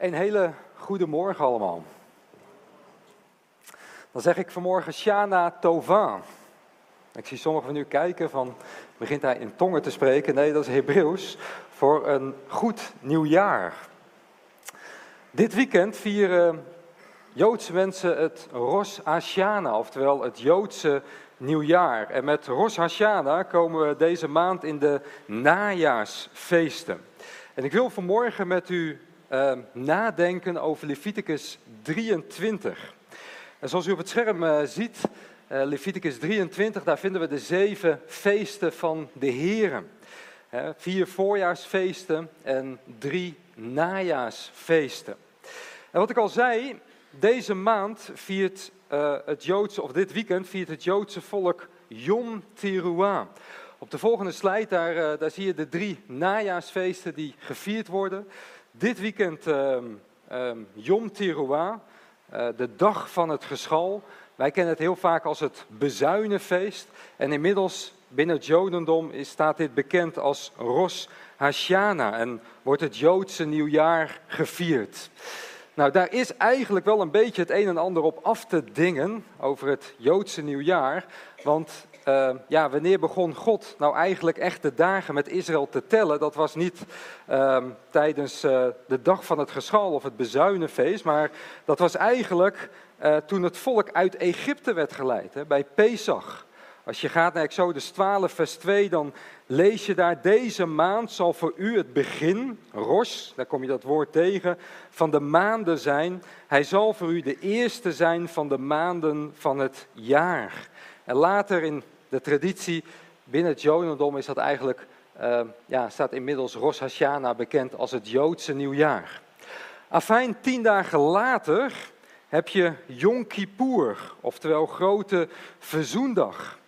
Een hele goede morgen allemaal. Dan zeg ik vanmorgen Shana Tova. Ik zie sommigen van u kijken van, begint hij in tongen te spreken? Nee, dat is Hebreeuws voor een goed nieuwjaar. Dit weekend vieren Joodse mensen het Rosh Hashanah, oftewel het Joodse nieuwjaar. En met Rosh Hashanah komen we deze maand in de najaarsfeesten. En ik wil vanmorgen met u uh, nadenken over Leviticus 23. En zoals u op het scherm uh, ziet, uh, Leviticus 23, daar vinden we de zeven feesten van de Heren. vier voorjaarsfeesten en drie najaarsfeesten. En wat ik al zei, deze maand viert uh, het Joodse, of dit weekend viert het Joodse volk Yom Teruah. Op de volgende slide, daar, daar zie je de drie najaarsfeesten die gevierd worden. Dit weekend um, um, Yom Teruah, uh, de dag van het geschal. Wij kennen het heel vaak als het bezuinenfeest. En inmiddels binnen het Jodendom is, staat dit bekend als Rosh Hashanah en wordt het Joodse nieuwjaar gevierd. Nou, daar is eigenlijk wel een beetje het een en ander op af te dingen over het Joodse nieuwjaar. Want uh, ja, wanneer begon God nou eigenlijk echt de dagen met Israël te tellen? Dat was niet uh, tijdens uh, de dag van het geschal of het bezuinenfeest, maar dat was eigenlijk uh, toen het volk uit Egypte werd geleid, hè, bij Pesach. Als je gaat naar Exodus 12, vers 2, dan lees je daar, deze maand zal voor u het begin, Rosh, daar kom je dat woord tegen, van de maanden zijn. Hij zal voor u de eerste zijn van de maanden van het jaar. En later in de traditie binnen het Jodendom is dat eigenlijk, uh, ja, staat inmiddels Rosh Hashanah bekend als het Joodse nieuwjaar. Afijn, tien dagen later heb je Yom Kippur, oftewel grote verzoendag.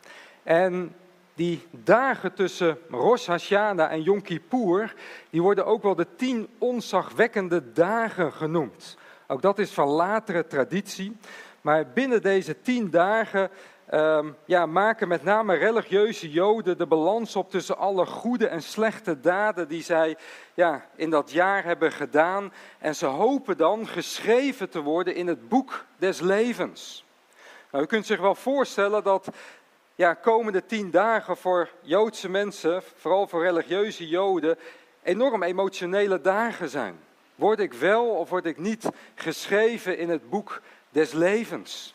En die dagen tussen Rosh Hashanah en Yom Kippur, die worden ook wel de tien onzagwekkende dagen genoemd. Ook dat is van latere traditie. Maar binnen deze tien dagen um, ja, maken met name religieuze Joden de balans op tussen alle goede en slechte daden die zij ja, in dat jaar hebben gedaan. En ze hopen dan geschreven te worden in het boek des levens. Nou, u kunt zich wel voorstellen dat ja, komende tien dagen voor Joodse mensen, vooral voor religieuze Joden, enorm emotionele dagen zijn. Word ik wel of word ik niet geschreven in het boek des levens?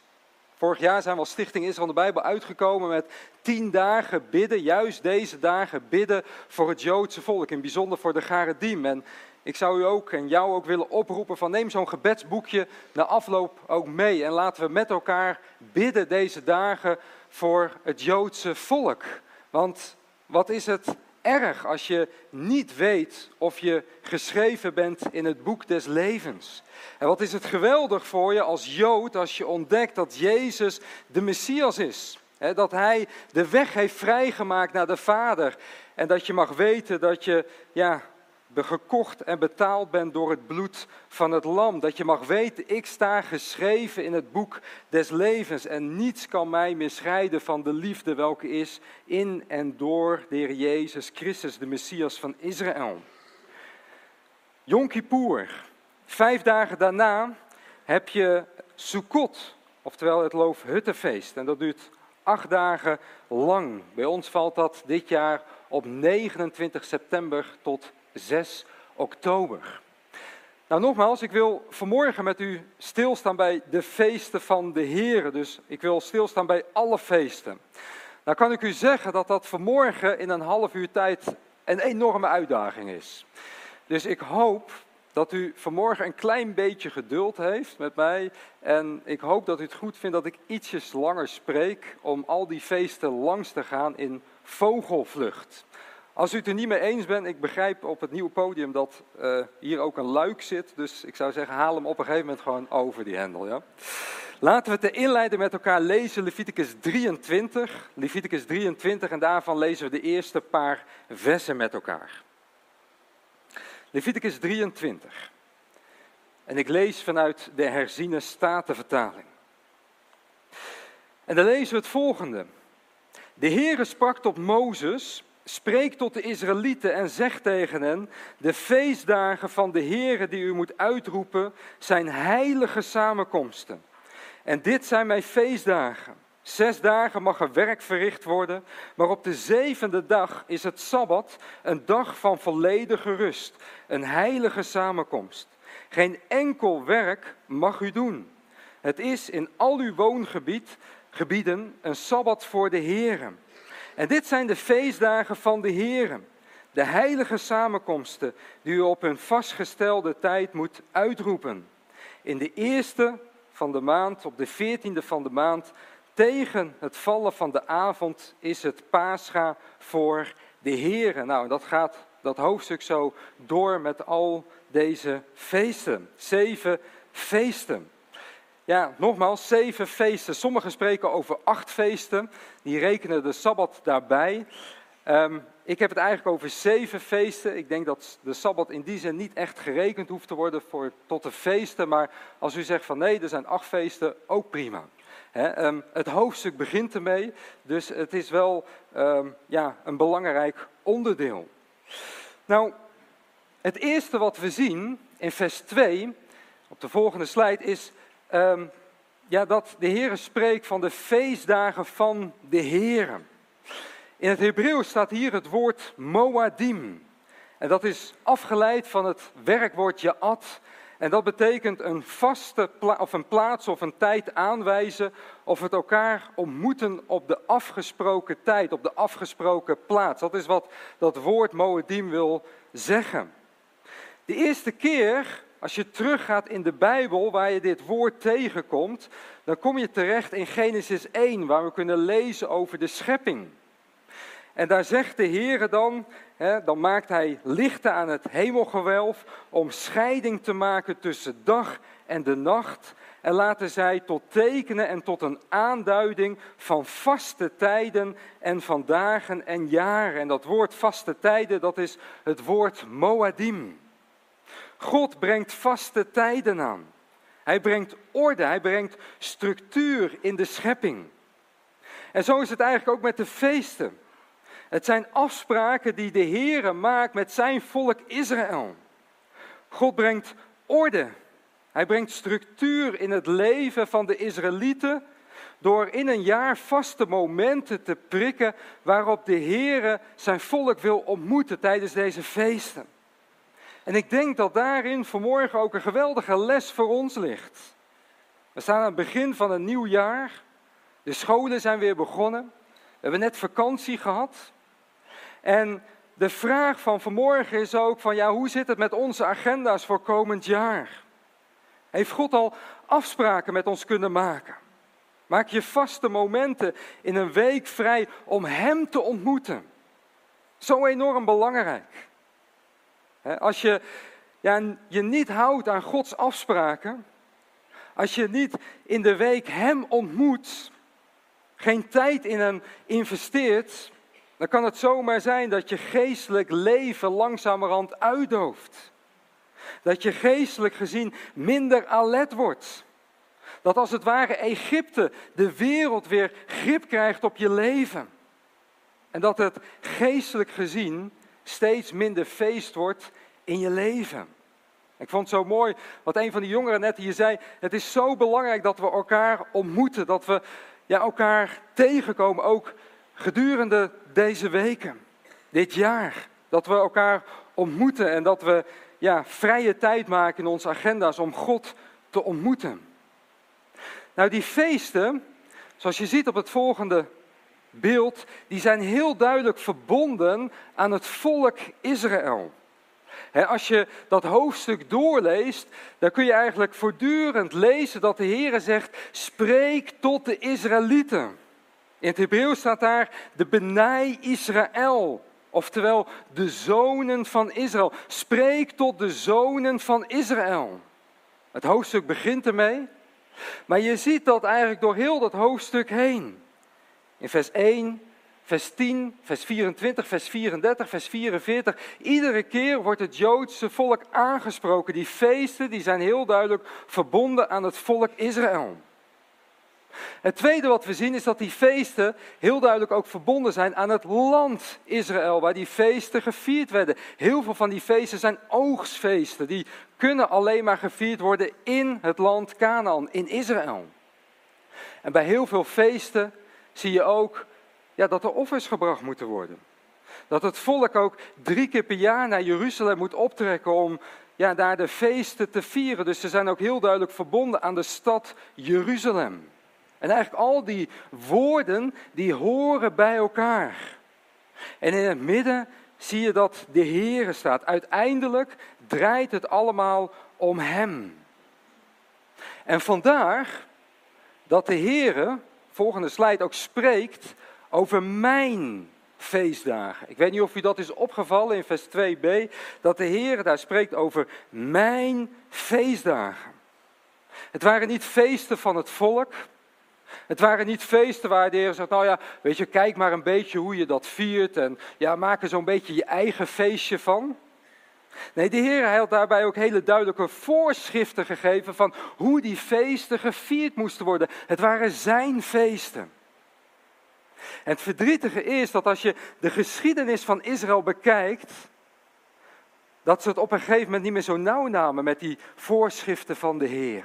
Vorig jaar zijn we als Stichting Israël de Bijbel uitgekomen met tien dagen bidden, juist deze dagen bidden voor het Joodse volk, in bijzonder voor de Garedim. En ik zou u ook en jou ook willen oproepen van neem zo'n gebedsboekje na afloop ook mee en laten we met elkaar bidden deze dagen voor het Joodse volk. Want wat is het erg als je niet weet of je geschreven bent in het boek des levens. En wat is het geweldig voor je als Jood als je ontdekt dat Jezus de Messias is. dat Hij de weg heeft vrijgemaakt naar de Vader. En dat je mag weten dat je ja, gekocht en betaald bent door het bloed van het lam. Dat je mag weten, ik sta geschreven in het boek des levens en niets kan mij misscheiden van de liefde welke is in en door de Heer Jezus Christus, de Messias van Israël. Yom Kippur, vijf dagen daarna heb je Sukkot, oftewel het Loofhuttenfeest. En dat duurt acht dagen lang. Bij ons valt dat dit jaar op 29 september tot 6 oktober. Nou, nogmaals, ik wil vanmorgen met u stilstaan bij de feesten van de Heren. Dus ik wil stilstaan bij alle feesten. Nou kan ik u zeggen dat dat vanmorgen in een half uur tijd een enorme uitdaging is. Dus ik hoop dat u vanmorgen een klein beetje geduld heeft met mij. En ik hoop dat u het goed vindt dat ik ietsjes langer spreek om al die feesten langs te gaan in vogelvlucht. Als u het er niet mee eens bent, ik begrijp op het nieuwe podium dat uh, hier ook een luik zit. Dus ik zou zeggen, haal hem op een gegeven moment gewoon over die hendel. Ja? Laten we het inleiden met elkaar lezen Leviticus 23. Leviticus 23 en daarvan lezen we de eerste paar versen met elkaar. Leviticus 23. En ik lees vanuit de herziene statenvertaling. En dan lezen we het volgende. De Heere sprak tot Mozes Spreek tot de Israëlieten en zeg tegen hen: De feestdagen van de Heere die u moet uitroepen, zijn heilige samenkomsten. En dit zijn mijn feestdagen. Zes dagen mag er werk verricht worden, maar op de zevende dag is het Sabbat, een dag van volledige rust, een heilige samenkomst. Geen enkel werk mag u doen. Het is in al uw woongebied, gebieden, een Sabbat voor de Heeren. En dit zijn de feestdagen van de Heeren, de heilige samenkomsten die u op hun vastgestelde tijd moet uitroepen. In de eerste van de maand, op de veertiende van de maand, tegen het vallen van de avond is het Pascha voor de Heeren. Nou, dat gaat dat hoofdstuk zo door met al deze feesten. Zeven feesten. Ja, nogmaals, zeven feesten. Sommigen spreken over acht feesten. Die rekenen de Sabbat daarbij. Um, ik heb het eigenlijk over zeven feesten. Ik denk dat de Sabbat in die zin niet echt gerekend hoeft te worden voor, tot de feesten. Maar als u zegt van nee, er zijn acht feesten, ook prima. um, het hoofdstuk begint ermee, dus het is wel um, ja, een belangrijk onderdeel. Nou, het eerste wat we zien in vers 2, op de volgende slide, is um, ja, dat de Heer spreekt van de feestdagen van de Heer. In het Hebreeuws staat hier het woord Moadim. En dat is afgeleid van het werkwoord Ja'at. En dat betekent een vaste of een plaats of een tijd aanwijzen of het elkaar ontmoeten op de afgesproken tijd, op de afgesproken plaats. Dat is wat dat woord Moedim wil zeggen. De eerste keer als je teruggaat in de Bijbel waar je dit woord tegenkomt, dan kom je terecht in Genesis 1, waar we kunnen lezen over de schepping. En daar zegt de Heer dan, hè, dan maakt hij lichten aan het hemelgewelf om scheiding te maken tussen dag en de nacht. En laten zij tot tekenen en tot een aanduiding van vaste tijden en van dagen en jaren. En dat woord vaste tijden, dat is het woord Moadim. God brengt vaste tijden aan. Hij brengt orde, hij brengt structuur in de schepping. En zo is het eigenlijk ook met de feesten. Het zijn afspraken die de Heere maakt met zijn volk Israël. God brengt orde. Hij brengt structuur in het leven van de Israëlieten door in een jaar vaste momenten te prikken waarop de Heere zijn volk wil ontmoeten tijdens deze feesten. En ik denk dat daarin vanmorgen ook een geweldige les voor ons ligt. We staan aan het begin van een nieuw jaar. De scholen zijn weer begonnen. We hebben net vakantie gehad. En de vraag van vanmorgen is ook van ja, hoe zit het met onze agenda's voor komend jaar? Heeft God al afspraken met ons kunnen maken? Maak je vaste momenten in een week vrij om Hem te ontmoeten. Zo enorm belangrijk. Als je ja, je niet houdt aan Gods afspraken, als je niet in de week Hem ontmoet, geen tijd in Hem investeert, dan kan het zomaar zijn dat je geestelijk leven langzamerhand uitdooft. Dat je geestelijk gezien minder alert wordt. Dat als het ware Egypte de wereld weer grip krijgt op je leven. En dat het geestelijk gezien steeds minder feest wordt in je leven. Ik vond het zo mooi wat een van de jongeren net hier zei. Het is zo belangrijk dat we elkaar ontmoeten, dat we ja, elkaar tegenkomen, ook gedurende deze weken, dit jaar. Dat we elkaar ontmoeten en dat we ja, vrije tijd maken in onze agenda's om God te ontmoeten. Nou, die feesten, zoals je ziet op het volgende beeld, die zijn heel duidelijk verbonden aan het volk Israël. Als je dat hoofdstuk doorleest, dan kun je eigenlijk voortdurend lezen dat de Heer zegt: spreek tot de Israëlieten. In het Hebreeuws staat daar de Benai Israël, oftewel de zonen van Israël. Spreek tot de zonen van Israël. Het hoofdstuk begint ermee, maar je ziet dat eigenlijk door heel dat hoofdstuk heen. In vers 1, vers 10, vers 24, vers 34, vers 44. Iedere keer wordt het Joodse volk aangesproken. Die feesten die zijn heel duidelijk verbonden aan het volk Israël. Het tweede wat we zien is dat die feesten heel duidelijk ook verbonden zijn aan het land Israël, waar die feesten gevierd werden. Heel veel van die feesten zijn oogstfeesten, die kunnen alleen maar gevierd worden in het land Canaan, in Israël. En bij heel veel feesten zie je ook ja, dat er offers gebracht moeten worden. Dat het volk ook drie keer per jaar naar Jeruzalem moet optrekken om ja, daar de feesten te vieren. Dus ze zijn ook heel duidelijk verbonden aan de stad Jeruzalem. En eigenlijk al die woorden, die horen bij elkaar. En in het midden zie je dat de Heere staat. Uiteindelijk draait het allemaal om Hem. En vandaar dat de Heere, volgende slide, ook spreekt over mijn feestdagen. Ik weet niet of u dat is opgevallen in vers 2b, dat de Heer daar spreekt over mijn feestdagen. Het waren niet feesten van het volk. Het waren niet feesten waar de Heer zegt, nou ja, weet je, kijk maar een beetje hoe je dat viert en ja, maak er zo'n beetje je eigen feestje van. Nee, de Heer had daarbij ook hele duidelijke voorschriften gegeven van hoe die feesten gevierd moesten worden. Het waren zijn feesten. En het verdrietige is dat als je de geschiedenis van Israël bekijkt, dat ze het op een gegeven moment niet meer zo nauw namen met die voorschriften van de Heer.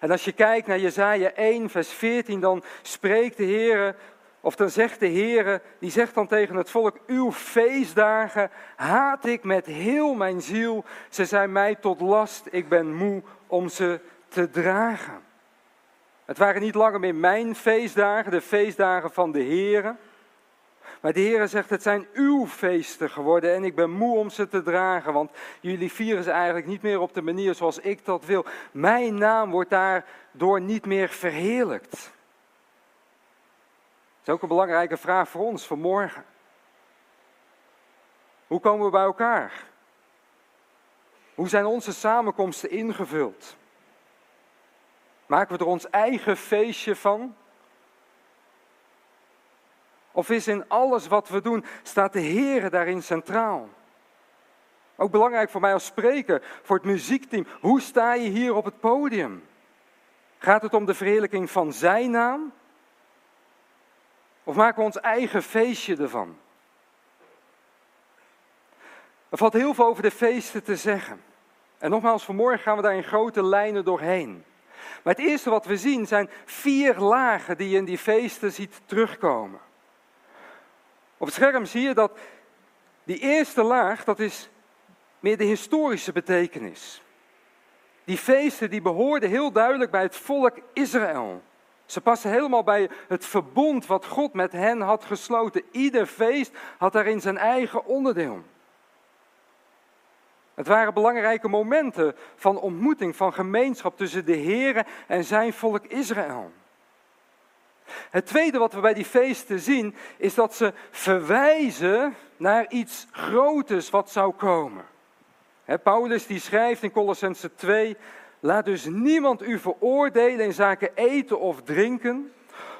En als je kijkt naar Jezaja 1, vers 14, dan spreekt de Heer, of dan zegt de Heer, die zegt dan tegen het volk, uw feestdagen haat ik met heel mijn ziel. Ze zijn mij tot last, ik ben moe om ze te dragen. Het waren niet langer meer mijn feestdagen, de feestdagen van de Heer. Maar de Heer zegt, het zijn uw feesten geworden en ik ben moe om ze te dragen, want jullie vieren ze eigenlijk niet meer op de manier zoals ik dat wil. Mijn naam wordt daardoor niet meer verheerlijkt. Dat is ook een belangrijke vraag voor ons vanmorgen. Hoe komen we bij elkaar? Hoe zijn onze samenkomsten ingevuld? Maken we er ons eigen feestje van? Of is in alles wat we doen, staat de Heer daarin centraal? Ook belangrijk voor mij als spreker, voor het muziekteam. Hoe sta je hier op het podium? Gaat het om de verheerlijking van Zijn naam? Of maken we ons eigen feestje ervan? Er valt heel veel over de feesten te zeggen. En nogmaals, vanmorgen gaan we daar in grote lijnen doorheen. Maar het eerste wat we zien zijn vier lagen die je in die feesten ziet terugkomen. Op het scherm zie je dat die eerste laag, dat is meer de historische betekenis. Die feesten die behoorden heel duidelijk bij het volk Israël. Ze passen helemaal bij het verbond wat God met hen had gesloten. Ieder feest had daarin zijn eigen onderdeel. Het waren belangrijke momenten van ontmoeting, van gemeenschap tussen de Heer en zijn volk Israël. Het tweede wat we bij die feesten zien, is dat ze verwijzen naar iets groters wat zou komen. Paulus die schrijft in Colossense 2, laat dus niemand u veroordelen in zaken eten of drinken,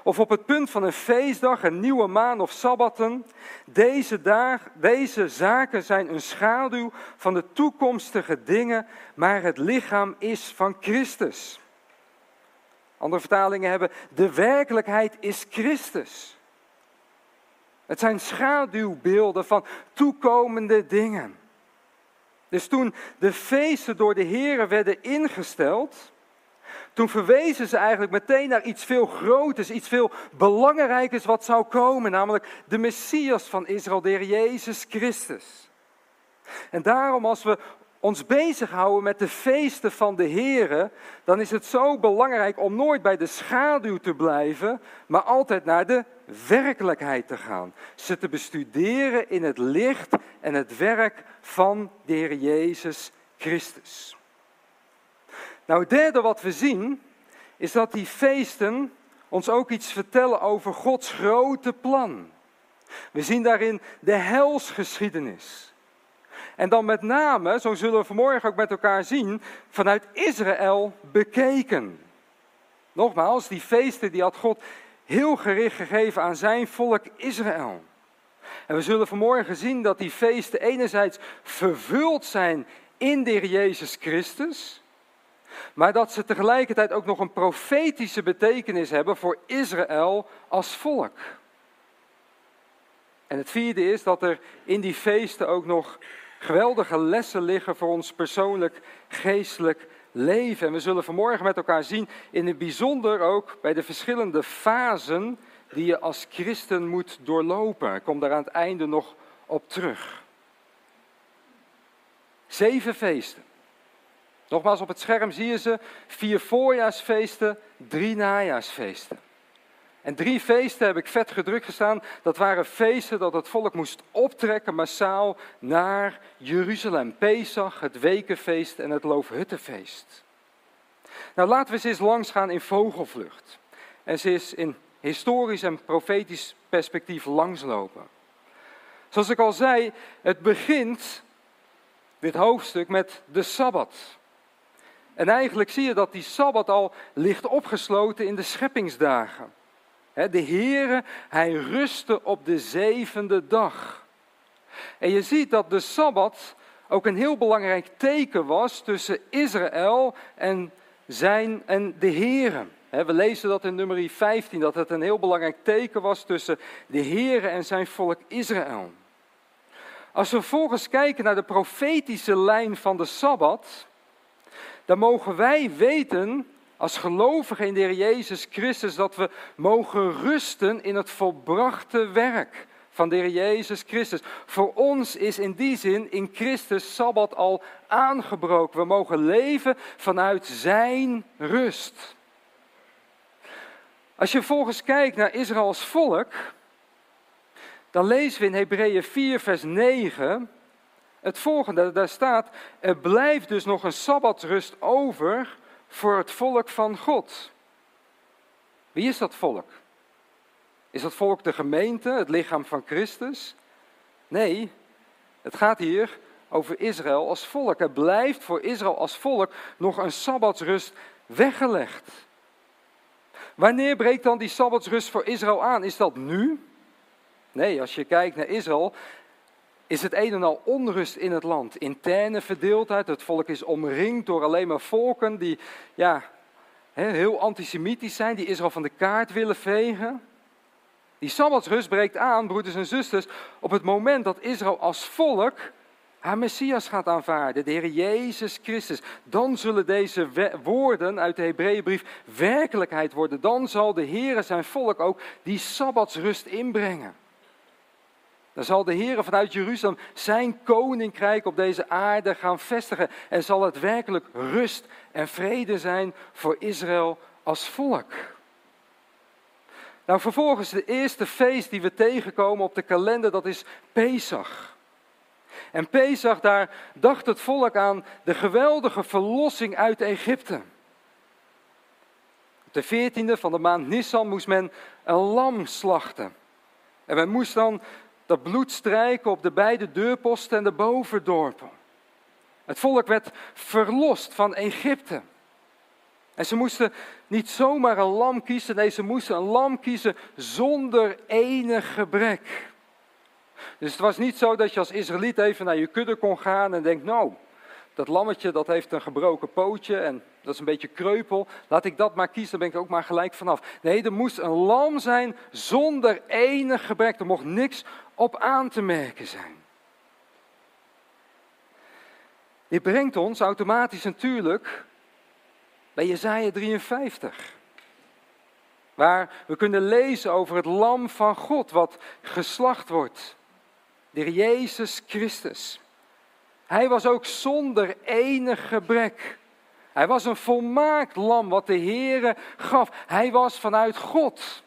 of op het punt van een feestdag, een nieuwe maan of sabbatten. Deze, dag, deze zaken zijn een schaduw van de toekomstige dingen, maar het lichaam is van Christus. Andere vertalingen hebben, de werkelijkheid is Christus. Het zijn schaduwbeelden van toekomende dingen. Dus toen de feesten door de Heren werden ingesteld, toen verwezen ze eigenlijk meteen naar iets veel groters, iets veel belangrijkers wat zou komen, namelijk de Messias van Israël, de Heer Jezus Christus. En daarom als we ons bezighouden met de feesten van de Here, dan is het zo belangrijk om nooit bij de schaduw te blijven, maar altijd naar de werkelijkheid te gaan. Ze te bestuderen in het licht en het werk van de Heer Jezus Christus. Nou, het derde wat we zien, is dat die feesten ons ook iets vertellen over Gods grote plan. We zien daarin de helsgeschiedenis. En dan met name, zo zullen we vanmorgen ook met elkaar zien, vanuit Israël bekeken. Nogmaals, die feesten die had God heel gericht gegeven aan zijn volk Israël. En we zullen vanmorgen zien dat die feesten enerzijds vervuld zijn in de Heer Jezus Christus, maar dat ze tegelijkertijd ook nog een profetische betekenis hebben voor Israël als volk. En het vierde is dat er in die feesten ook nog geweldige lessen liggen voor ons persoonlijk geestelijk leven. En we zullen vanmorgen met elkaar zien, in het bijzonder ook bij de verschillende fasen die je als christen moet doorlopen. Ik kom daar aan het einde nog op terug. Zeven feesten. Nogmaals, op het scherm zie je ze. Vier voorjaarsfeesten, drie najaarsfeesten. En drie feesten heb ik vet gedrukt gestaan. Dat waren feesten dat het volk moest optrekken massaal naar Jeruzalem. Pesach, het Wekenfeest en het Loofhuttenfeest. Nou, laten we eens eens langs gaan in vogelvlucht. En ze eens in historisch en profetisch perspectief langslopen. Zoals ik al zei, het begint, dit hoofdstuk, met de Sabbat. En eigenlijk zie je dat die Sabbat al ligt opgesloten in de scheppingsdagen. De Heere, hij rustte op de zevende dag. En je ziet dat de Sabbat ook een heel belangrijk teken was tussen Israël en, zijn, en de Heere. We lezen dat in nummer 15, dat het een heel belangrijk teken was tussen de Heere en zijn volk Israël. Als we vervolgens kijken naar de profetische lijn van de Sabbat, dan mogen wij weten als gelovigen in de Heer Jezus Christus dat we mogen rusten in het volbrachte werk van de Heer Jezus Christus. Voor ons is in die zin in Christus Sabbat al aangebroken. We mogen leven vanuit Zijn rust. Als je volgens kijkt naar Israëls volk, dan lezen we in Hebreeën 4, vers 9 het volgende. Daar staat, er blijft dus nog een Sabbatrust over voor het volk van God. Wie is dat volk? Is dat volk de gemeente, het lichaam van Christus? Nee, het gaat hier over Israël als volk. Er blijft voor Israël als volk nog een sabbatsrust weggelegd. Wanneer breekt dan die sabbatsrust voor Israël aan? Is dat nu? Nee, als je kijkt naar Israël, is het een en al onrust in het land. Interne verdeeldheid. Het volk is omringd door alleen maar volken die ja, heel antisemitisch zijn, die Israël van de kaart willen vegen. Die Sabbatsrust breekt aan, broeders en zusters, op het moment dat Israël als volk haar Messias gaat aanvaarden, de Heer Jezus Christus. Dan zullen deze woorden uit de Hebreeënbrief werkelijkheid worden. Dan zal de Heer zijn volk ook die Sabbatsrust inbrengen. Dan zal de Heer vanuit Jeruzalem zijn koninkrijk op deze aarde gaan vestigen. En zal het werkelijk rust en vrede zijn voor Israël als volk. Nou, vervolgens de eerste feest die we tegenkomen op de kalender, dat is Pesach. En Pesach, daar dacht het volk aan de geweldige verlossing uit Egypte. Op de veertiende van de maand Nissan moest men een lam slachten. En men moest dan dat bloed strijken op de beide deurposten en de bovendorpen. Het volk werd verlost van Egypte. En ze moesten niet zomaar een lam kiezen, nee, ze moesten een lam kiezen zonder enig gebrek. Dus het was niet zo dat je als Israëliet even naar je kudde kon gaan en denkt, nou, dat lammetje dat heeft een gebroken pootje en dat is een beetje kreupel. Laat ik dat maar kiezen, dan ben ik ook maar gelijk vanaf. Nee, er moest een lam zijn zonder enig gebrek. Er mocht niks op aan te merken zijn. Dit brengt ons automatisch natuurlijk bij Jezaja 53. Waar we kunnen lezen over het lam van God wat geslacht wordt. De Jezus Christus. Hij was ook zonder enig gebrek. Hij was een volmaakt lam wat de Heere gaf. Hij was vanuit God.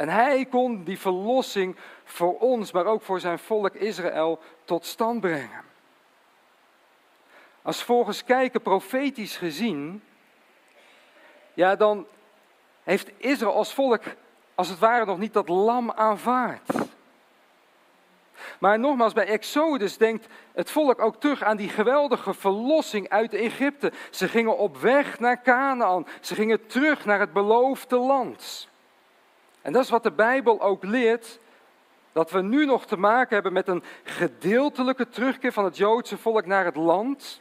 En hij kon die verlossing voor ons, maar ook voor zijn volk Israël tot stand brengen. Als volgens kijken profetisch gezien, ja, dan heeft Israël als volk als het ware nog niet dat lam aanvaard. Maar nogmaals, bij Exodus denkt het volk ook terug aan die geweldige verlossing uit Egypte. Ze gingen op weg naar Canaan. Ze gingen terug naar het beloofde land. En dat is wat de Bijbel ook leert. Dat we nu nog te maken hebben met een gedeeltelijke terugkeer van het Joodse volk naar het land.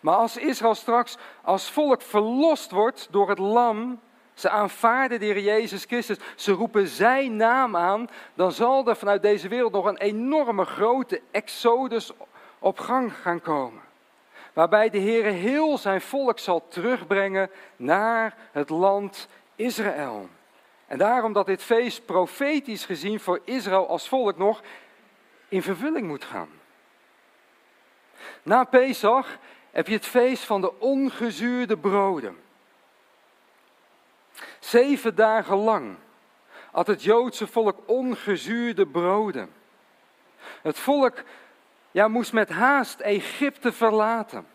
Maar als Israël straks als volk verlost wordt door het lam, ze aanvaarden de Heer Jezus Christus, ze roepen zijn naam aan, dan zal er vanuit deze wereld nog een enorme grote exodus op gang gaan komen. Waarbij de Heer heel zijn volk zal terugbrengen naar het land Israël. En daarom dat dit feest profetisch gezien voor Israël als volk nog in vervulling moet gaan. Na Pesach heb je het feest van de ongezuurde broden. Zeven dagen lang had het Joodse volk ongezuurde broden. Het volk ja, moest met haast Egypte verlaten.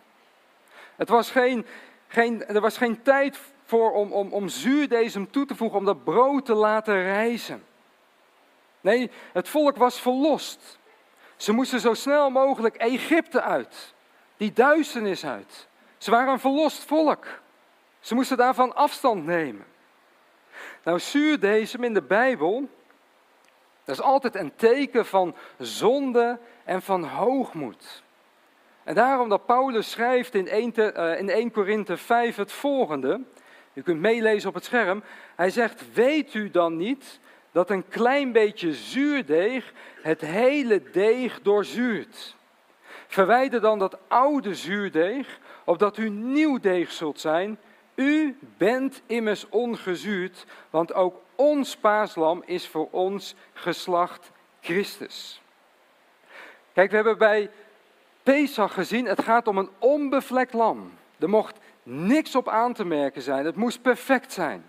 Het was geen, geen, er was geen tijd voor om, om, om toe te voegen, om dat brood te laten rijzen. Nee, het volk was verlost. Ze moesten zo snel mogelijk Egypte uit, die duisternis uit. Ze waren een verlost volk. Ze moesten daarvan afstand nemen. Nou, zuurdesem in de Bijbel, dat is altijd een teken van zonde en van hoogmoed. En daarom dat Paulus schrijft in 1, uh, in 1 Korinthe 5 het volgende. U kunt meelezen op het scherm. Hij zegt, weet u dan niet dat een klein beetje zuurdeeg het hele deeg doorzuurt? Verwijder dan dat oude zuurdeeg, opdat u nieuw deeg zult zijn. U bent immers ongezuurd, want ook ons paaslam is voor ons geslacht Christus. Kijk, we hebben bij Pesach gezien, het gaat om een onbevlekt lam. Er mocht niks op aan te merken zijn, het moest perfect zijn.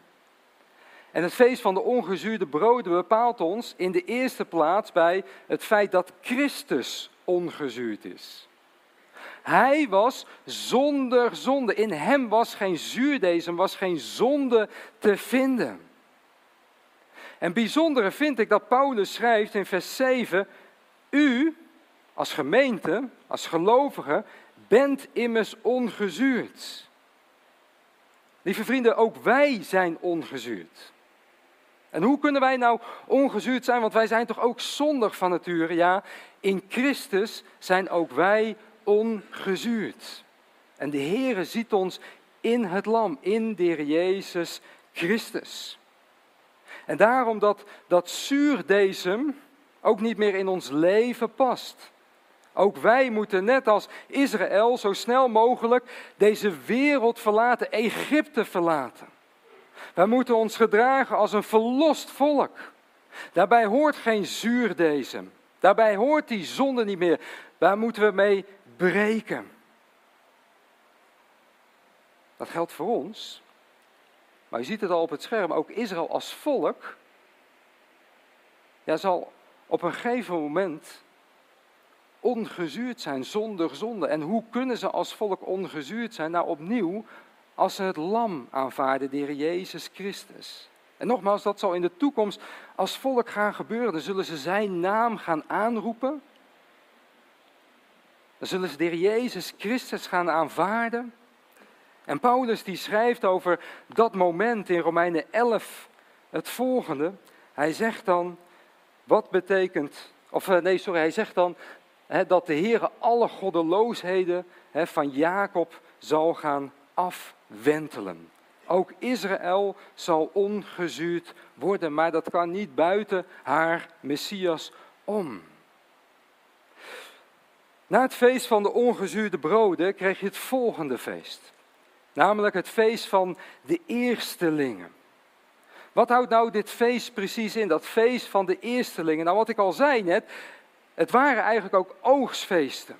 En het feest van de ongezuurde broden bepaalt ons in de eerste plaats bij het feit dat Christus ongezuurd is. Hij was zonder zonde. In hem was geen zuurdesem, was geen zonde te vinden. En bijzondere vind ik dat Paulus schrijft in vers 7: U, als gemeente, als gelovige, bent immers ongezuurd. Lieve vrienden, ook wij zijn ongezuurd. En hoe kunnen wij nou ongezuurd zijn? Want wij zijn toch ook zondig van nature? Ja, in Christus zijn ook wij ongezuurd. En de Heere ziet ons in het lam, in de Heer Jezus Christus. En daarom dat, dat zuurdesem ook niet meer in ons leven past. Ook wij moeten net als Israël zo snel mogelijk deze wereld verlaten, Egypte verlaten. Wij moeten ons gedragen als een verlost volk. Daarbij hoort geen zuurdesem. Daarbij hoort die zonde niet meer. Daar moeten we mee breken. Dat geldt voor ons. Maar je ziet het al op het scherm, ook Israël als volk ja, zal op een gegeven moment ongezuurd zijn zonder zonde. En hoe kunnen ze als volk ongezuurd zijn? Nou, opnieuw, als ze het lam aanvaarden, de Heer Jezus Christus. En nogmaals, dat zal in de toekomst als volk gaan gebeuren. Dan zullen ze zijn naam gaan aanroepen. Dan zullen ze de Jezus Christus gaan aanvaarden. En Paulus die schrijft over dat moment in Romeinen 11 het volgende. Hij zegt dan, wat betekent, of eh, nee, sorry, hij zegt dan dat de Heer alle goddeloosheden van Jacob zal gaan afwentelen. Ook Israël zal ongezuurd worden, maar dat kan niet buiten haar Messias om. Na het feest van de ongezuurde broden kreeg je het volgende feest. Namelijk het feest van de eerstelingen. Wat houdt nou dit feest precies in, dat feest van de eerstelingen? Nou, wat ik al zei net, het waren eigenlijk ook oogstfeesten.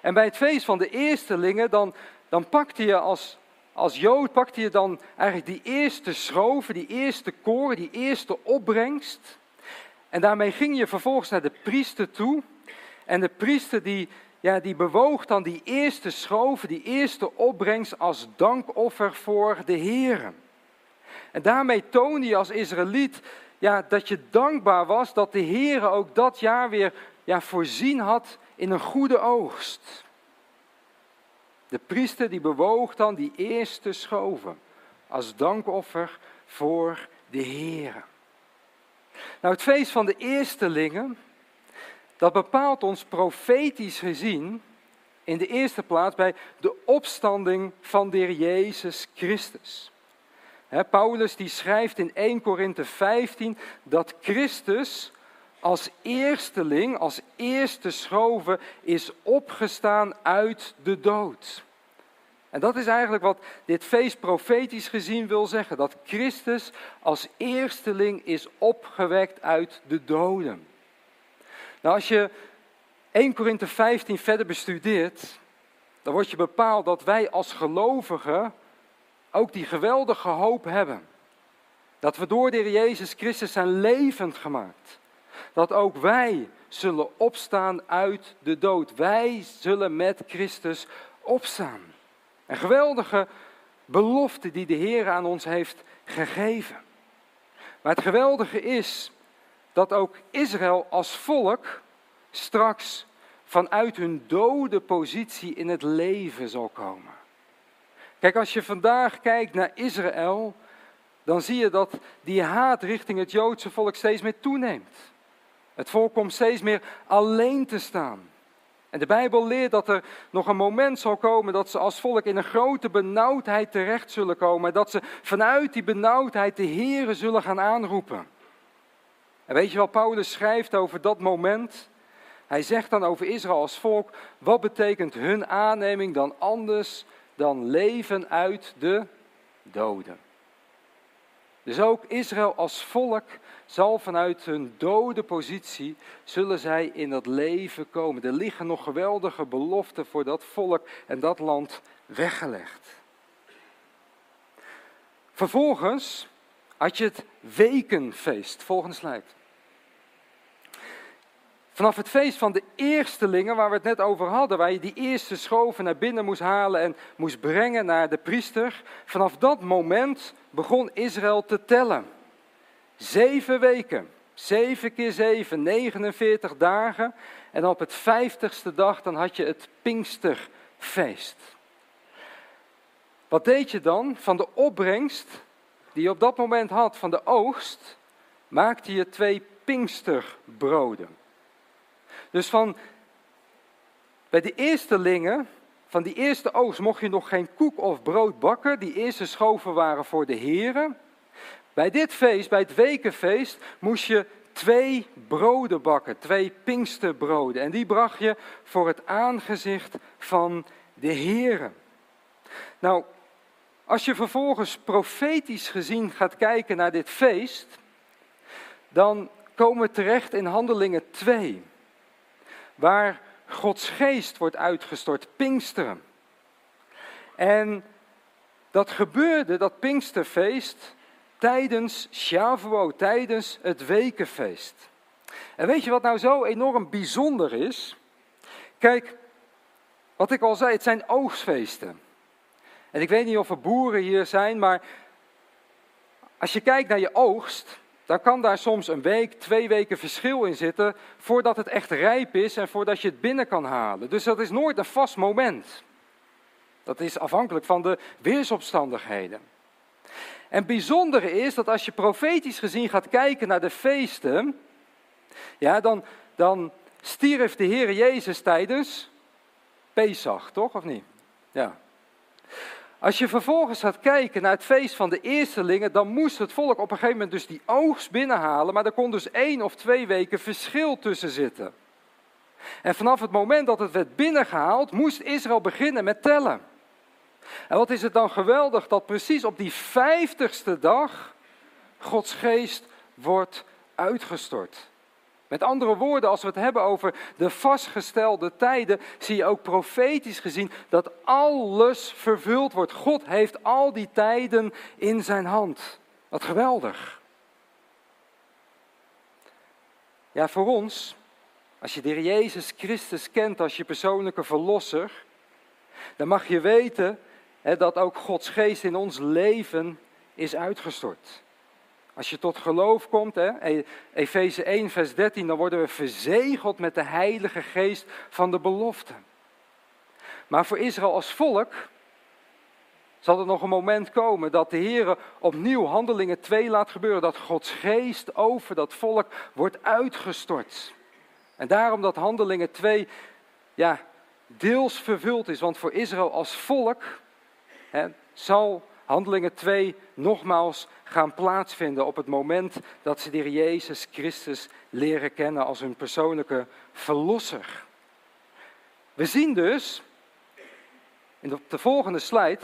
En bij het feest van de eerstelingen, dan, dan pakte je als, als Jood, pakte je dan eigenlijk die eerste schroven, die eerste koren, die eerste opbrengst. En daarmee ging je vervolgens naar de priester toe. En de priester die, ja, die bewoog dan die eerste schroven, die eerste opbrengst als dankoffer voor de Heer. En daarmee toonde je als Israëliet ja, dat je dankbaar was dat de Heer ook dat jaar weer ja, voorzien had in een goede oogst. De priester die bewoog dan die eerste schoven als dankoffer voor de Heer. Nou, het feest van de eerstelingen, dat bepaalt ons profetisch gezien in de eerste plaats bij de opstanding van de Jezus Christus. Paulus die schrijft in 1 Korinthe 15 dat Christus als eersteling, als eerste schroven is opgestaan uit de dood. En dat is eigenlijk wat dit feest profetisch gezien wil zeggen. Dat Christus als eersteling is opgewekt uit de doden. Nou, als je 1 Korinthe 15 verder bestudeert, dan wordt je bepaald dat wij als gelovigen ook die geweldige hoop hebben. Dat we door de Heer Jezus Christus zijn levend gemaakt. Dat ook wij zullen opstaan uit de dood. Wij zullen met Christus opstaan. Een geweldige belofte die de Heer aan ons heeft gegeven. Maar het geweldige is dat ook Israël als volk straks vanuit hun dode positie in het leven zal komen. Kijk, als je vandaag kijkt naar Israël, dan zie je dat die haat richting het Joodse volk steeds meer toeneemt. Het volk komt steeds meer alleen te staan. En de Bijbel leert dat er nog een moment zal komen dat ze als volk in een grote benauwdheid terecht zullen komen. En dat ze vanuit die benauwdheid de Here zullen gaan aanroepen. En weet je wat Paulus schrijft over dat moment? Hij zegt dan over Israël als volk, wat betekent hun aanneming dan anders dan leven uit de doden? Dus ook Israël als volk zal vanuit hun dode positie, zullen zij in dat leven komen. Er liggen nog geweldige beloften voor dat volk en dat land weggelegd. Vervolgens had je het wekenfeest. Volgende slide. Vanaf het feest van de eerstelingen, waar we het net over hadden, waar je die eerste schoven naar binnen moest halen en moest brengen naar de priester, vanaf dat moment begon Israël te tellen. Zeven weken, zeven keer zeven, 49 dagen. En op het vijftigste dag dan had je het Pinksterfeest. Wat deed je dan? Van de opbrengst die je op dat moment had van de oogst, maakte je twee Pinksterbroden. Dus van bij de eerstelingen, van die eerste oogst, mocht je nog geen koek of brood bakken. Die eerste schoven waren voor de heren. Bij dit feest, bij het wekenfeest, moest je twee broden bakken, twee pinksterbroden. En die bracht je voor het aangezicht van de heren. Nou, als je vervolgens profetisch gezien gaat kijken naar dit feest, dan komen we terecht in Handelingen 2 waar Gods geest wordt uitgestort, Pinksteren. En dat gebeurde, dat Pinksterfeest, tijdens Shavuot, tijdens het wekenfeest. En weet je wat nou zo enorm bijzonder is? Kijk, wat ik al zei, het zijn oogstfeesten. En ik weet niet of er boeren hier zijn, maar als je kijkt naar je oogst, dan kan daar soms een week, twee weken verschil in zitten voordat het echt rijp is en voordat je het binnen kan halen. Dus dat is nooit een vast moment. Dat is afhankelijk van de weersomstandigheden. En het bijzondere is dat als je profetisch gezien gaat kijken naar de feesten, ja, dan, dan stierf de Heer Jezus tijdens Pesach, toch of niet? Ja. Als je vervolgens gaat kijken naar het feest van de eerstelingen, dan moest het volk op een gegeven moment dus die oogst binnenhalen, maar er kon dus één of twee weken verschil tussen zitten. En vanaf het moment dat het werd binnengehaald, moest Israël beginnen met tellen. En wat is het dan geweldig dat precies op die vijftigste dag Gods geest wordt uitgestort. Met andere woorden, als we het hebben over de vastgestelde tijden, zie je ook profetisch gezien dat alles vervuld wordt. God heeft al die tijden in zijn hand. Wat geweldig. Ja, voor ons, als je de Heer Jezus Christus kent als je persoonlijke verlosser, dan mag je weten hè, dat ook Gods geest in ons leven is uitgestort. Als je tot geloof komt, hè, Efeze 1, vers 13, dan worden we verzegeld met de Heilige Geest van de belofte. Maar voor Israël als volk zal er nog een moment komen dat de Heer opnieuw handelingen 2 laat gebeuren. Dat Gods geest over dat volk wordt uitgestort. En daarom dat handelingen 2 ja, deels vervuld is. Want voor Israël als volk hè, zal Handelingen 2 nogmaals gaan plaatsvinden op het moment dat ze de Jezus Christus leren kennen als hun persoonlijke verlosser. We zien dus, in de volgende slide,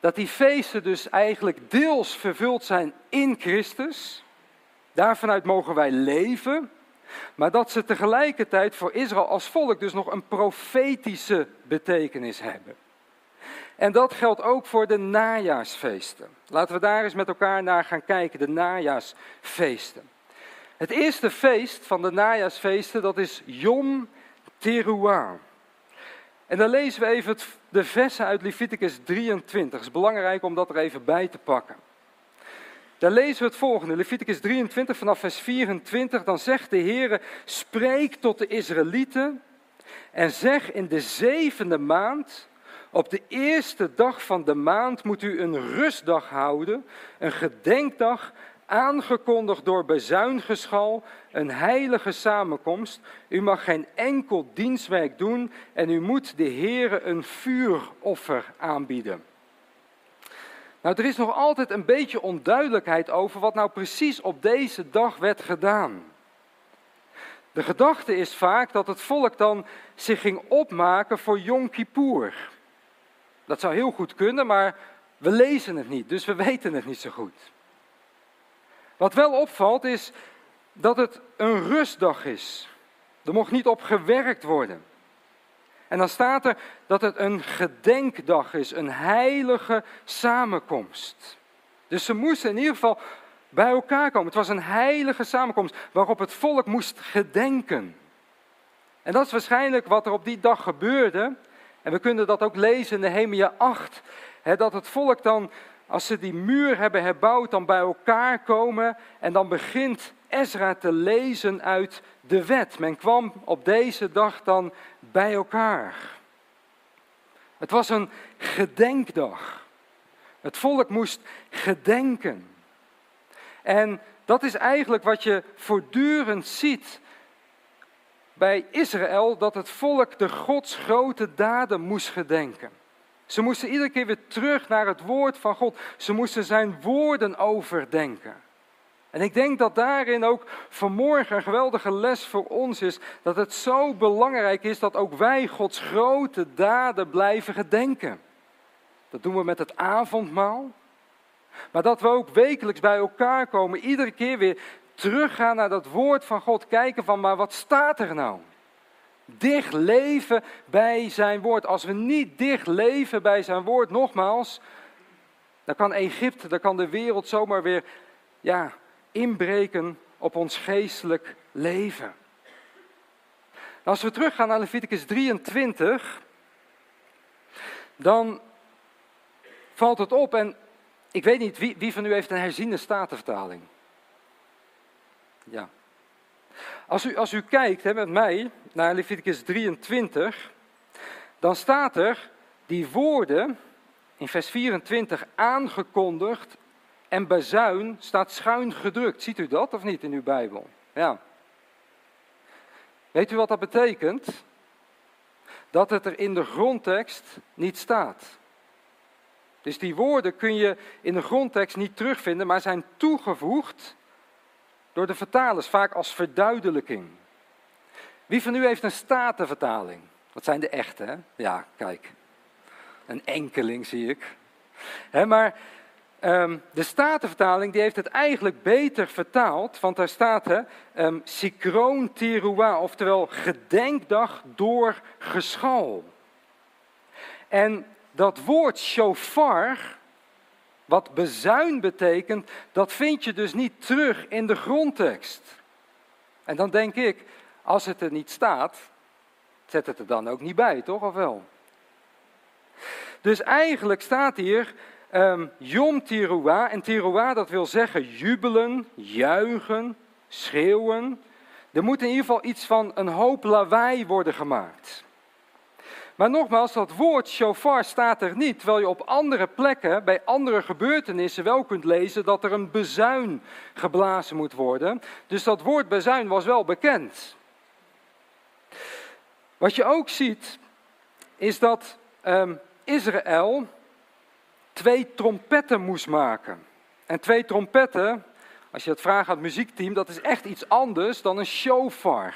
dat die feesten dus eigenlijk deels vervuld zijn in Christus. Daarvanuit mogen wij leven. Maar dat ze tegelijkertijd voor Israël als volk dus nog een profetische betekenis hebben. En dat geldt ook voor de najaarsfeesten. Laten we daar eens met elkaar naar gaan kijken, de najaarsfeesten. Het eerste feest van de najaarsfeesten, dat is Yom Teruah. En dan lezen we even de versen uit Leviticus 23. Het is belangrijk om dat er even bij te pakken. Daar lezen we het volgende, Leviticus 23 vanaf vers 24. Dan zegt de Heer, spreek tot de Israëlieten en zeg in de zevende maand, op de eerste dag van de maand moet u een rustdag houden, een gedenkdag aangekondigd door bezuingeschal, een heilige samenkomst. U mag geen enkel dienstwerk doen en u moet de Heere een vuuroffer aanbieden. Nou, er is nog altijd een beetje onduidelijkheid over wat nou precies op deze dag werd gedaan. De gedachte is vaak dat het volk dan zich ging opmaken voor Yom Kippur. Dat zou heel goed kunnen, maar we lezen het niet, dus we weten het niet zo goed. Wat wel opvalt is dat het een rustdag is. Er mocht niet op gewerkt worden. En dan staat er dat het een gedenkdag is, een heilige samenkomst. Dus ze moesten in ieder geval bij elkaar komen. Het was een heilige samenkomst waarop het volk moest gedenken. En dat is waarschijnlijk wat er op die dag gebeurde. En we kunnen dat ook lezen in Nehemia 8. Hè, dat het volk dan als ze die muur hebben herbouwd, dan bij elkaar komen en dan begint Ezra te lezen uit de wet. Men kwam op deze dag dan bij elkaar. Het was een gedenkdag. Het volk moest gedenken. En dat is eigenlijk wat je voortdurend ziet bij Israël, dat het volk de Gods grote daden moest gedenken. Ze moesten iedere keer weer terug naar het woord van God. Ze moesten zijn woorden overdenken. En ik denk dat daarin ook vanmorgen een geweldige les voor ons is. Dat het zo belangrijk is dat ook wij Gods grote daden blijven gedenken. Dat doen we met het avondmaal. Maar dat we ook wekelijks bij elkaar komen, iedere keer weer teruggaan naar dat woord van God. Kijken van, maar wat staat er nou? dicht leven bij zijn woord. Als we niet dicht leven bij zijn woord, nogmaals, dan kan Egypte, dan kan de wereld zomaar weer ja, inbreken op ons geestelijk leven. Als we teruggaan naar Leviticus 23, dan valt het op en ik weet niet, wie, wie van u heeft een herziende statenvertaling? Ja, als u, als u kijkt hè, met mij naar Leviticus 23, dan staat er die woorden in vers 24 aangekondigd en bazuin staat schuin gedrukt. Ziet u dat of niet in uw Bijbel? Ja. Weet u wat dat betekent? Dat het er in de grondtekst niet staat. Dus die woorden kun je in de grondtekst niet terugvinden, maar zijn toegevoegd door de vertalers, vaak als verduidelijking. Wie van u heeft een statenvertaling? Dat zijn de echte, hè? Ja, kijk. Een enkeling zie ik. maar um, de statenvertaling die heeft het eigenlijk beter vertaald, want daar staat hè, um, oftewel gedenkdag door geschal. En dat woord shofar, wat bezuin betekent, dat vind je dus niet terug in de grondtekst. En dan denk ik, als het er niet staat, zet het er dan ook niet bij, toch of wel? Dus eigenlijk staat hier um, Yom. En Teruah dat wil zeggen jubelen, juichen, schreeuwen. Er moet in ieder geval iets van een hoop lawaai worden gemaakt. Maar nogmaals, dat woord shofar staat er niet, terwijl je op andere plekken, bij andere gebeurtenissen wel kunt lezen dat er een bezuin geblazen moet worden. Dus dat woord bezuin was wel bekend. Wat je ook ziet is dat ehm, Israël twee trompetten moest maken. En twee trompetten, als je het vraagt aan het muziekteam, dat is echt iets anders dan een shofar.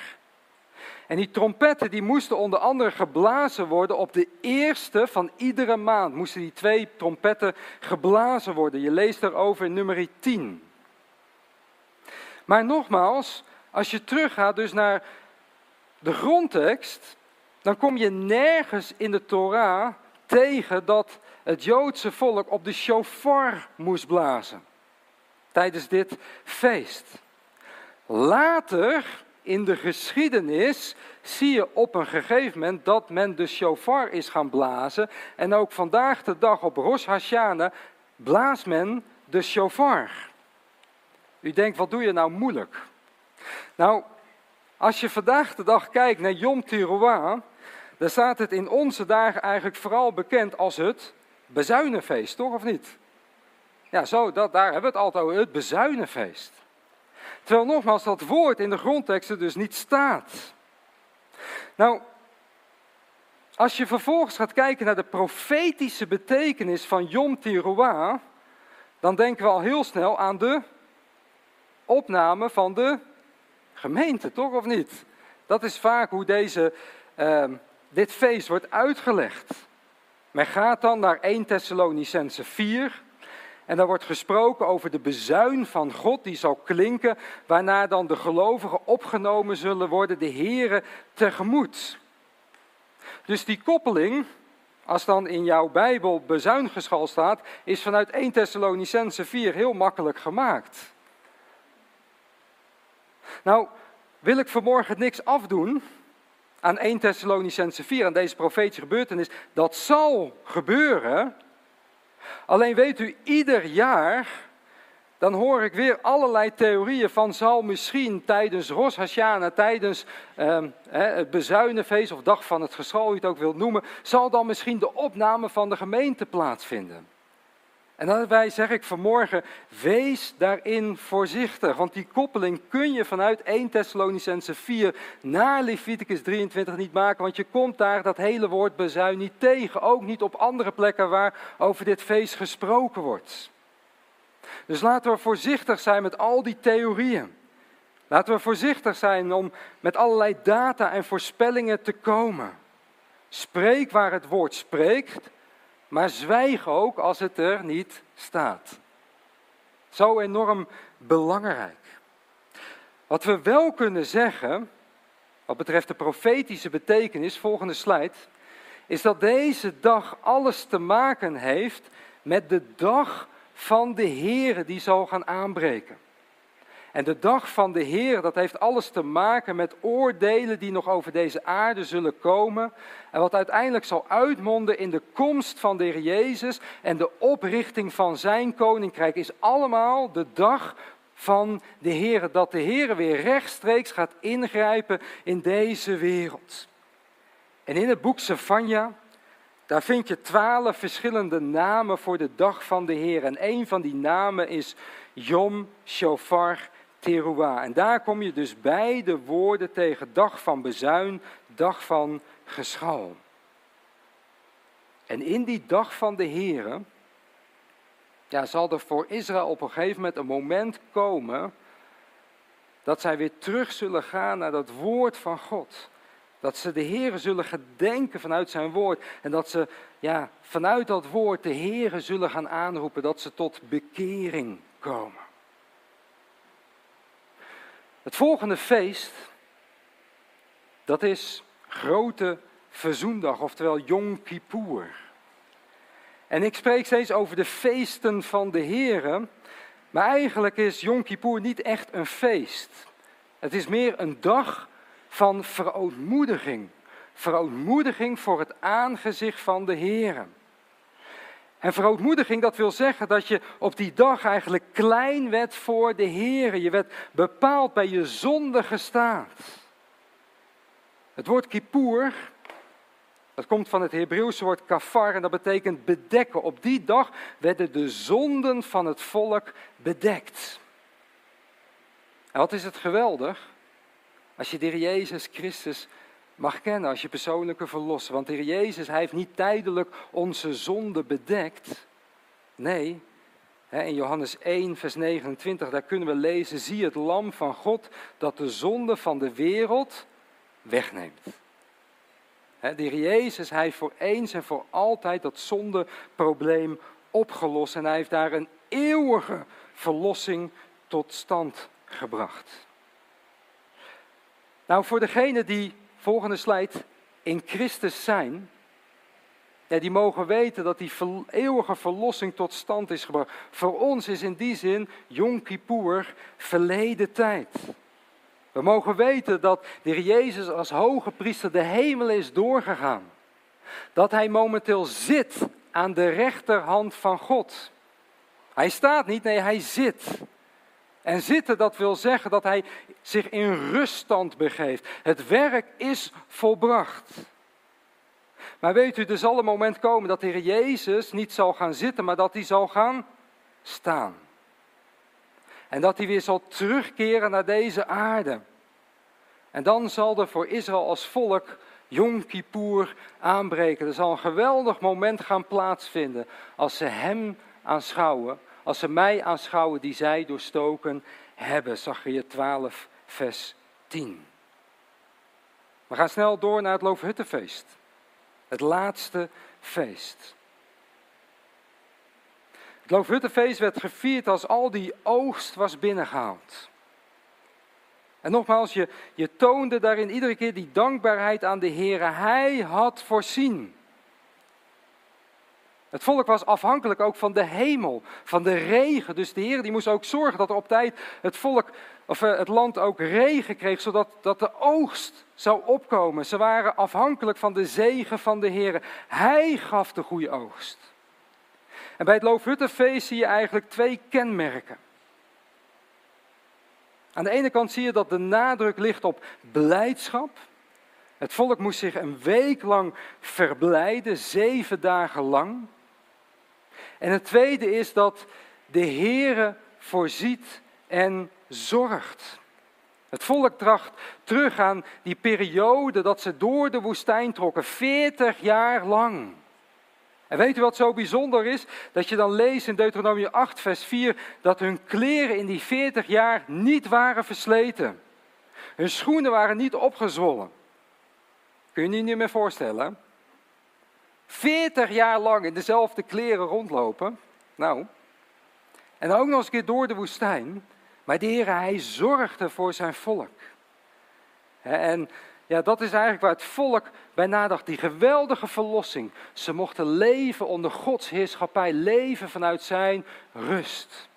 En die trompetten die moesten onder andere geblazen worden op de eerste van iedere maand. Moesten die twee trompetten geblazen worden. Je leest daarover in nummer 10. Maar nogmaals, als je teruggaat dus naar de grondtekst, dan kom je nergens in de Torah tegen dat het Joodse volk op de shofar moest blazen tijdens dit feest. Later in de geschiedenis zie je op een gegeven moment dat men de shofar is gaan blazen. En ook vandaag de dag op Rosh Hashanah blaast men de shofar. U denkt, wat doe je nou moeilijk? Nou, als je vandaag de dag kijkt naar Yom Teruah, dan staat het in onze dagen eigenlijk vooral bekend als het bezuinenfeest, toch of niet? Ja, zo, dat, daar hebben we het altijd over, het bezuinenfeest. Terwijl nogmaals dat woord in de grondteksten dus niet staat. Nou, als je vervolgens gaat kijken naar de profetische betekenis van Yom Teruah, dan denken we al heel snel aan de opname van de gemeente, toch of niet? Dat is vaak hoe deze, uh, dit feest wordt uitgelegd. Men gaat dan naar 1 Thessalonicense 4, en daar wordt gesproken over de bezuin van God die zal klinken, waarna dan de gelovigen opgenomen zullen worden, de Here tegemoet. Dus die koppeling, als dan in jouw Bijbel bezuingeschal staat, is vanuit 1 Thessalonicense 4 heel makkelijk gemaakt. Nou, wil ik vanmorgen niks afdoen aan 1 Thessalonicense 4, aan deze profetische gebeurtenis. Dat zal gebeuren, Alleen weet u, ieder jaar, dan hoor ik weer allerlei theorieën van zal misschien tijdens Rosh Hashanah, tijdens eh, het bezuinenfeest of dag van het geschal, hoe je het ook wilt noemen, zal dan misschien de opname van de gemeente plaatsvinden. En daarbij zeg ik vanmorgen, wees daarin voorzichtig, want die koppeling kun je vanuit 1 Thessalonicense 4 naar Leviticus 23 niet maken, want je komt daar dat hele woord bezuin niet tegen, ook niet op andere plekken waar over dit feest gesproken wordt. Dus laten we voorzichtig zijn met al die theorieën. Laten we voorzichtig zijn om met allerlei data en voorspellingen te komen. Spreek waar het woord spreekt maar zwijg ook als het er niet staat. Zo enorm belangrijk. Wat we wel kunnen zeggen, wat betreft de profetische betekenis, volgende slide, is dat deze dag alles te maken heeft met de dag van de Here die zal gaan aanbreken. En de dag van de Heer, dat heeft alles te maken met oordelen die nog over deze aarde zullen komen. En wat uiteindelijk zal uitmonden in de komst van de Heer Jezus en de oprichting van zijn koninkrijk, is allemaal de dag van de Heer. Dat de Heer weer rechtstreeks gaat ingrijpen in deze wereld. En in het boek Sefania, daar vind je twaalf verschillende namen voor de dag van de Heer. En een van die namen is Yom Shofar En daar kom je dus bij de woorden tegen dag van bezuin, dag van geschal. En in die dag van de Here, ja, zal er voor Israël op een gegeven moment een moment komen dat zij weer terug zullen gaan naar dat woord van God. Dat ze de Here zullen gedenken vanuit zijn woord. En dat ze ja, vanuit dat woord de Here zullen gaan aanroepen. Dat ze tot bekering komen. Het volgende feest, dat is Grote Verzoendag, oftewel Yom Kippur. En ik spreek steeds over de feesten van de Heren, maar eigenlijk is Yom Kippur niet echt een feest. Het is meer een dag van verootmoediging. Verootmoediging voor het aangezicht van de Heren. En verootmoediging, dat wil zeggen dat je op die dag eigenlijk klein werd voor de Heer. Je werd bepaald bij je zondige staat. Het woord kippur, dat komt van het Hebreeuwse woord kafar en dat betekent bedekken. Op die dag werden de zonden van het volk bedekt. En wat is het geweldig als je de Jezus Christus mag kennen als je persoonlijke verlosser. Want de Heer Jezus, Hij heeft niet tijdelijk onze zonde bedekt. Nee, in Johannes 1, vers 29, daar kunnen we lezen, zie het lam van God dat de zonde van de wereld wegneemt. De Heer Jezus, Hij heeft voor eens en voor altijd dat zondeprobleem opgelost en Hij heeft daar een eeuwige verlossing tot stand gebracht. Nou, voor degenen die, volgende slide, in Christus zijn, ja, die mogen weten dat die eeuwige verlossing tot stand is gebracht. Voor ons is in die zin Yom Kippur verleden tijd. We mogen weten dat de Jezus als hoge priester de hemel is doorgegaan. Dat hij momenteel zit aan de rechterhand van God. Hij staat niet, nee, hij zit. En zitten, dat wil zeggen dat hij zich in ruststand begeeft. Het werk is volbracht. Maar weet u, er zal een moment komen dat de Heer Jezus niet zal gaan zitten, maar dat hij zal gaan staan. En dat hij weer zal terugkeren naar deze aarde. En dan zal er voor Israël als volk Yom Kippur aanbreken. Er zal een geweldig moment gaan plaatsvinden als ze hem aanschouwen, als ze mij aanschouwen die zij doorstoken hebben. je 12, vers 10. We gaan snel door naar het Loofhuttenfeest. Het laatste feest. Het Loofhuttenfeest werd gevierd als al die oogst was binnengehaald. En nogmaals, je, je toonde daarin iedere keer die dankbaarheid aan de Heer. Hij had voorzien. Het volk was afhankelijk ook van de hemel, van de regen. Dus de Heer die moest ook zorgen dat er op tijd het volk of eh, het land ook regen kreeg, zodat dat de oogst zou opkomen. Ze waren afhankelijk van de zegen van de Heer. Hij gaf de goede oogst. En bij het Loofhuttenfeest zie je eigenlijk twee kenmerken. Aan de ene kant zie je dat de nadruk ligt op blijdschap. Het volk moest zich een week lang verblijden, zeven dagen lang. En het tweede is dat de Heere voorziet en zorgt. Het volk tracht terug aan die periode dat ze door de woestijn trokken, 40 jaar lang. En weet u wat zo bijzonder is? Dat je dan leest in Deuteronomie 8, vers 4, dat hun kleren in die 40 jaar niet waren versleten. Hun schoenen waren niet opgezwollen. Kun je je niet meer voorstellen? 40 jaar lang in dezelfde kleren rondlopen. Nou, en ook nog eens een keer door de woestijn. Maar de Heer, Hij zorgde voor zijn volk. En ja, dat is eigenlijk waar het volk bij nadacht. Die geweldige verlossing. Ze mochten leven onder Gods heerschappij. Leven vanuit zijn rust.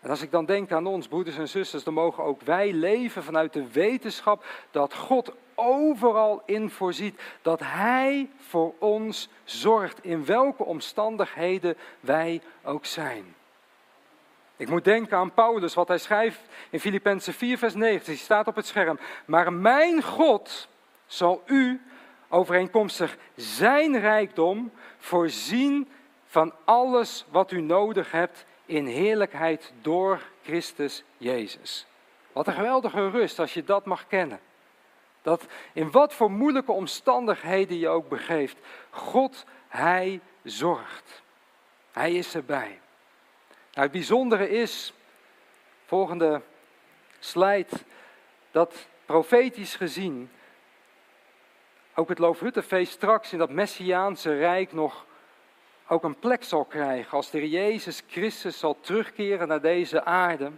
En als ik dan denk aan ons, broeders en zusters, dan mogen ook wij leven vanuit de wetenschap dat God overal in voorziet. Dat Hij voor ons zorgt, in welke omstandigheden wij ook zijn. Ik moet denken aan Paulus, wat hij schrijft in Filippenzen 4, vers 9. Die staat op het scherm. Maar mijn God zal u overeenkomstig zijn rijkdom voorzien van alles wat u nodig hebt in heerlijkheid door Christus Jezus. Wat een geweldige rust als je dat mag kennen. Dat in wat voor moeilijke omstandigheden je ook begeeft, God, Hij zorgt. Hij is erbij. Nou, het bijzondere is, volgende slide, dat profetisch gezien ook het Loofhuttenfeest straks in dat Messiaanse Rijk nog ook een plek zal krijgen. Als de Jezus Christus zal terugkeren naar deze aarde.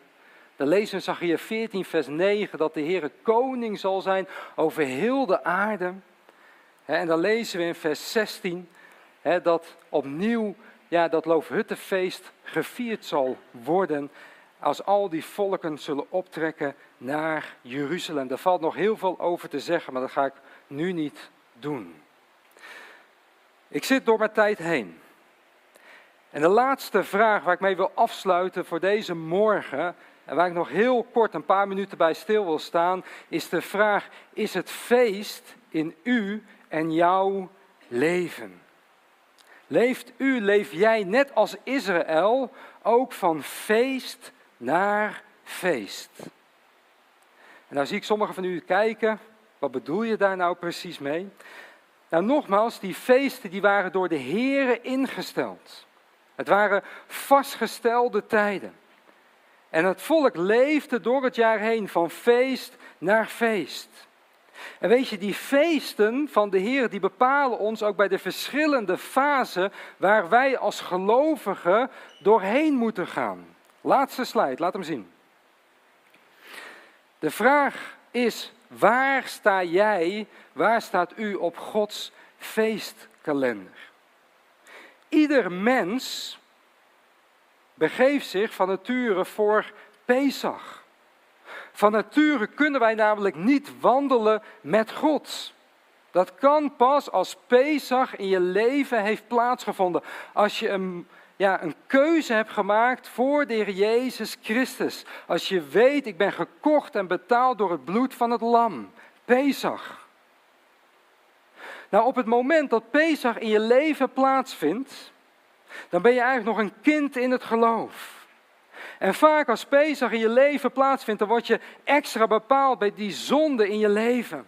Dan lezen we in Zachariah 14, vers 9 dat de Heer koning zal zijn over heel de aarde. En dan lezen we in vers 16 dat opnieuw ja, dat Loofhuttenfeest gevierd zal worden als al die volken zullen optrekken naar Jeruzalem. Daar valt nog heel veel over te zeggen, maar dat ga ik nu niet doen. Ik zit door mijn tijd heen. En de laatste vraag waar ik mee wil afsluiten voor deze morgen, en waar ik nog heel kort een paar minuten bij stil wil staan, is de vraag: is het feest in u en jouw leven? Leeft u, leef jij net als Israël ook van feest naar feest? En nou zie ik sommigen van u kijken Wat bedoel je daar nou precies mee? Nou, nogmaals, die feesten die waren door de Here ingesteld. Het waren vastgestelde tijden. En het volk leefde door het jaar heen van feest naar feest. En weet je, die feesten van de Heer, die bepalen ons ook bij de verschillende fasen waar wij als gelovigen doorheen moeten gaan. Laatste slide, laat hem zien. De vraag is, waar sta jij, waar staat u op Gods feestkalender? Ieder mens begeeft zich van nature voor Pesach. Van nature kunnen wij namelijk niet wandelen met God. Dat kan pas als Pesach in je leven heeft plaatsgevonden. Als je een, ja, een keuze hebt gemaakt voor de Heer Jezus Christus. Als je weet, ik ben gekocht en betaald door het bloed van het lam. Pesach. Nou, op het moment dat Pesach in je leven plaatsvindt, dan ben je eigenlijk nog een kind in het geloof. En vaak als Pesach in je leven plaatsvindt, dan word je extra bepaald bij die zonde in je leven.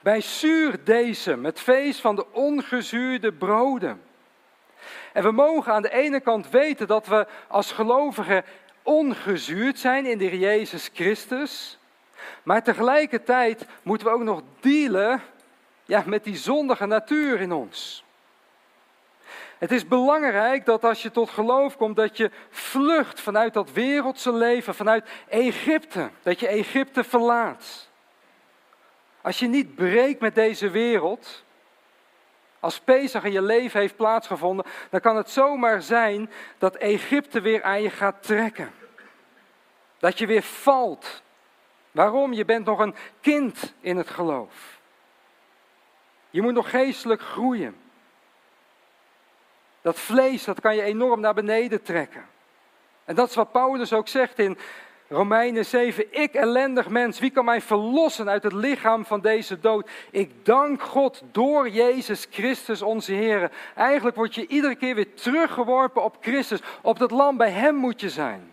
Bij zuurdesem, het feest van de ongezuurde broden. En we mogen aan de ene kant weten dat we als gelovigen ongezuurd zijn in de Jezus Christus. Maar tegelijkertijd moeten we ook nog dealen ja, met die zondige natuur in ons. Het is belangrijk dat als je tot geloof komt, dat je vlucht vanuit dat wereldse leven, vanuit Egypte. Dat je Egypte verlaat. Als je niet breekt met deze wereld, als Pesach in je leven heeft plaatsgevonden, dan kan het zomaar zijn dat Egypte weer aan je gaat trekken. Dat je weer valt. Waarom? Je bent nog een kind in het geloof. Je moet nog geestelijk groeien. Dat vlees, dat kan je enorm naar beneden trekken. En dat is wat Paulus ook zegt in Romeinen 7. Ik ellendig mens, wie kan mij verlossen uit het lichaam van deze dood? Ik dank God door Jezus Christus onze Heer. Eigenlijk word je iedere keer weer teruggeworpen op Christus. Op dat land, bij Hem moet je zijn.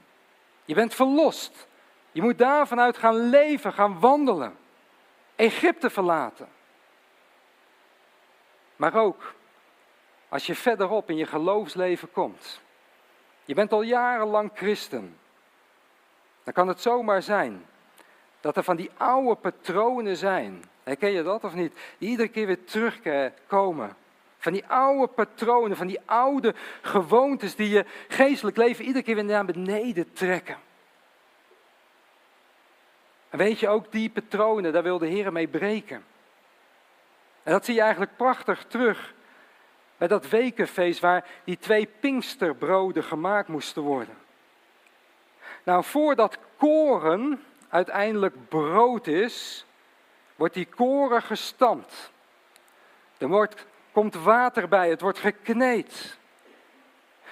Je bent verlost. Je moet daar vanuit gaan leven, gaan wandelen. Egypte verlaten. Maar ook als je verderop in je geloofsleven komt. Je bent al jarenlang christen. Dan kan het zomaar zijn dat er van die oude patronen zijn. Herken je dat of niet? Die iedere keer weer terugkomen. Van die oude patronen, van die oude gewoontes die je geestelijk leven iedere keer weer naar beneden trekken. En weet je ook, die patronen, daar wil de Heer mee breken. En dat zie je eigenlijk prachtig terug bij dat wekenfeest waar die twee pinksterbroden gemaakt moesten worden. Nou, voordat koren uiteindelijk brood is, wordt die koren gestampt. Er wordt, komt water bij, het wordt gekneed.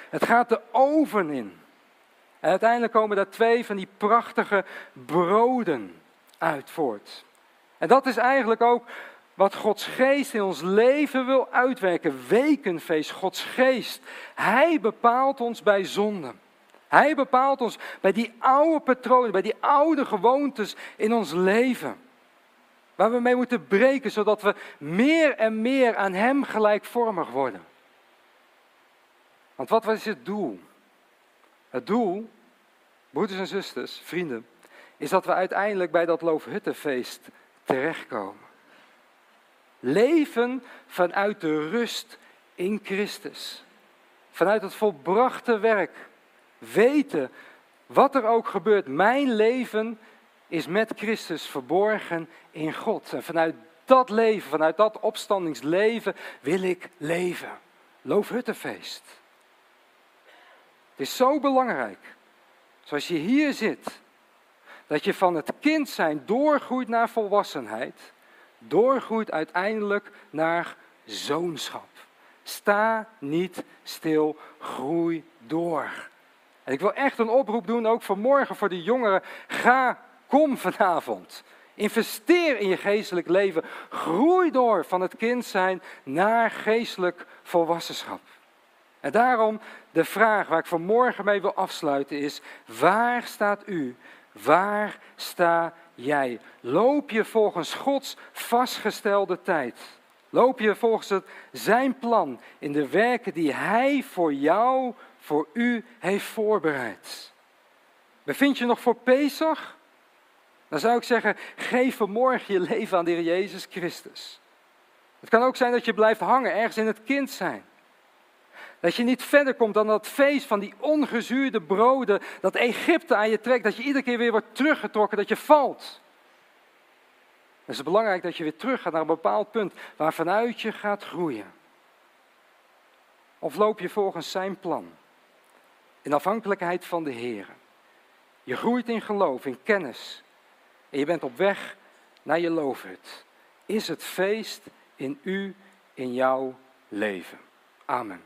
Het gaat de oven in. En uiteindelijk komen daar twee van die prachtige broden uit voort. En dat is eigenlijk ook wat Gods geest in ons leven wil uitwerken. Wekenfeest, Gods geest. Hij bepaalt ons bij zonde. Hij bepaalt ons bij die oude patronen, bij die oude gewoontes in ons leven. Waar we mee moeten breken, zodat we meer en meer aan Hem gelijkvormig worden. Want wat is het doel? Het doel, broeders en zusters, vrienden, is dat we uiteindelijk bij dat Loofhuttenfeest terechtkomen. Leven vanuit de rust in Christus. Vanuit het volbrachte werk. Weten wat er ook gebeurt. Mijn leven is met Christus verborgen in God. En vanuit dat leven, vanuit dat opstandingsleven wil ik leven. Loofhuttenfeest. Het is zo belangrijk, zoals je hier zit, dat je van het kind zijn doorgroeit naar volwassenheid doorgroeit uiteindelijk naar zoonschap. Sta niet stil, groei door. En ik wil echt een oproep doen, ook vanmorgen voor de jongeren. Ga, kom vanavond. Investeer in je geestelijk leven. Groei door van het kind zijn naar geestelijk volwassenschap. En daarom de vraag waar ik vanmorgen mee wil afsluiten is: waar staat u? Waar sta jij? Loop je volgens Gods vastgestelde tijd? Loop je volgens het, zijn plan in de werken die Hij voor jou, voor u heeft voorbereid? Bevind je nog voor Pesach? Dan zou ik zeggen, geef vanmorgen je leven aan de Heer Jezus Christus. Het kan ook zijn dat je blijft hangen ergens in het kind zijn. Dat je niet verder komt dan dat feest van die ongezuurde broden, dat Egypte aan je trekt, dat je iedere keer weer wordt teruggetrokken, dat je valt. Het is belangrijk dat je weer terug gaat naar een bepaald punt waar vanuit je gaat groeien. Of loop je volgens zijn plan, in afhankelijkheid van de Heer. Je groeit in geloof, in kennis, en je bent op weg naar je loofhut. Is het feest in u, in jouw leven. Amen.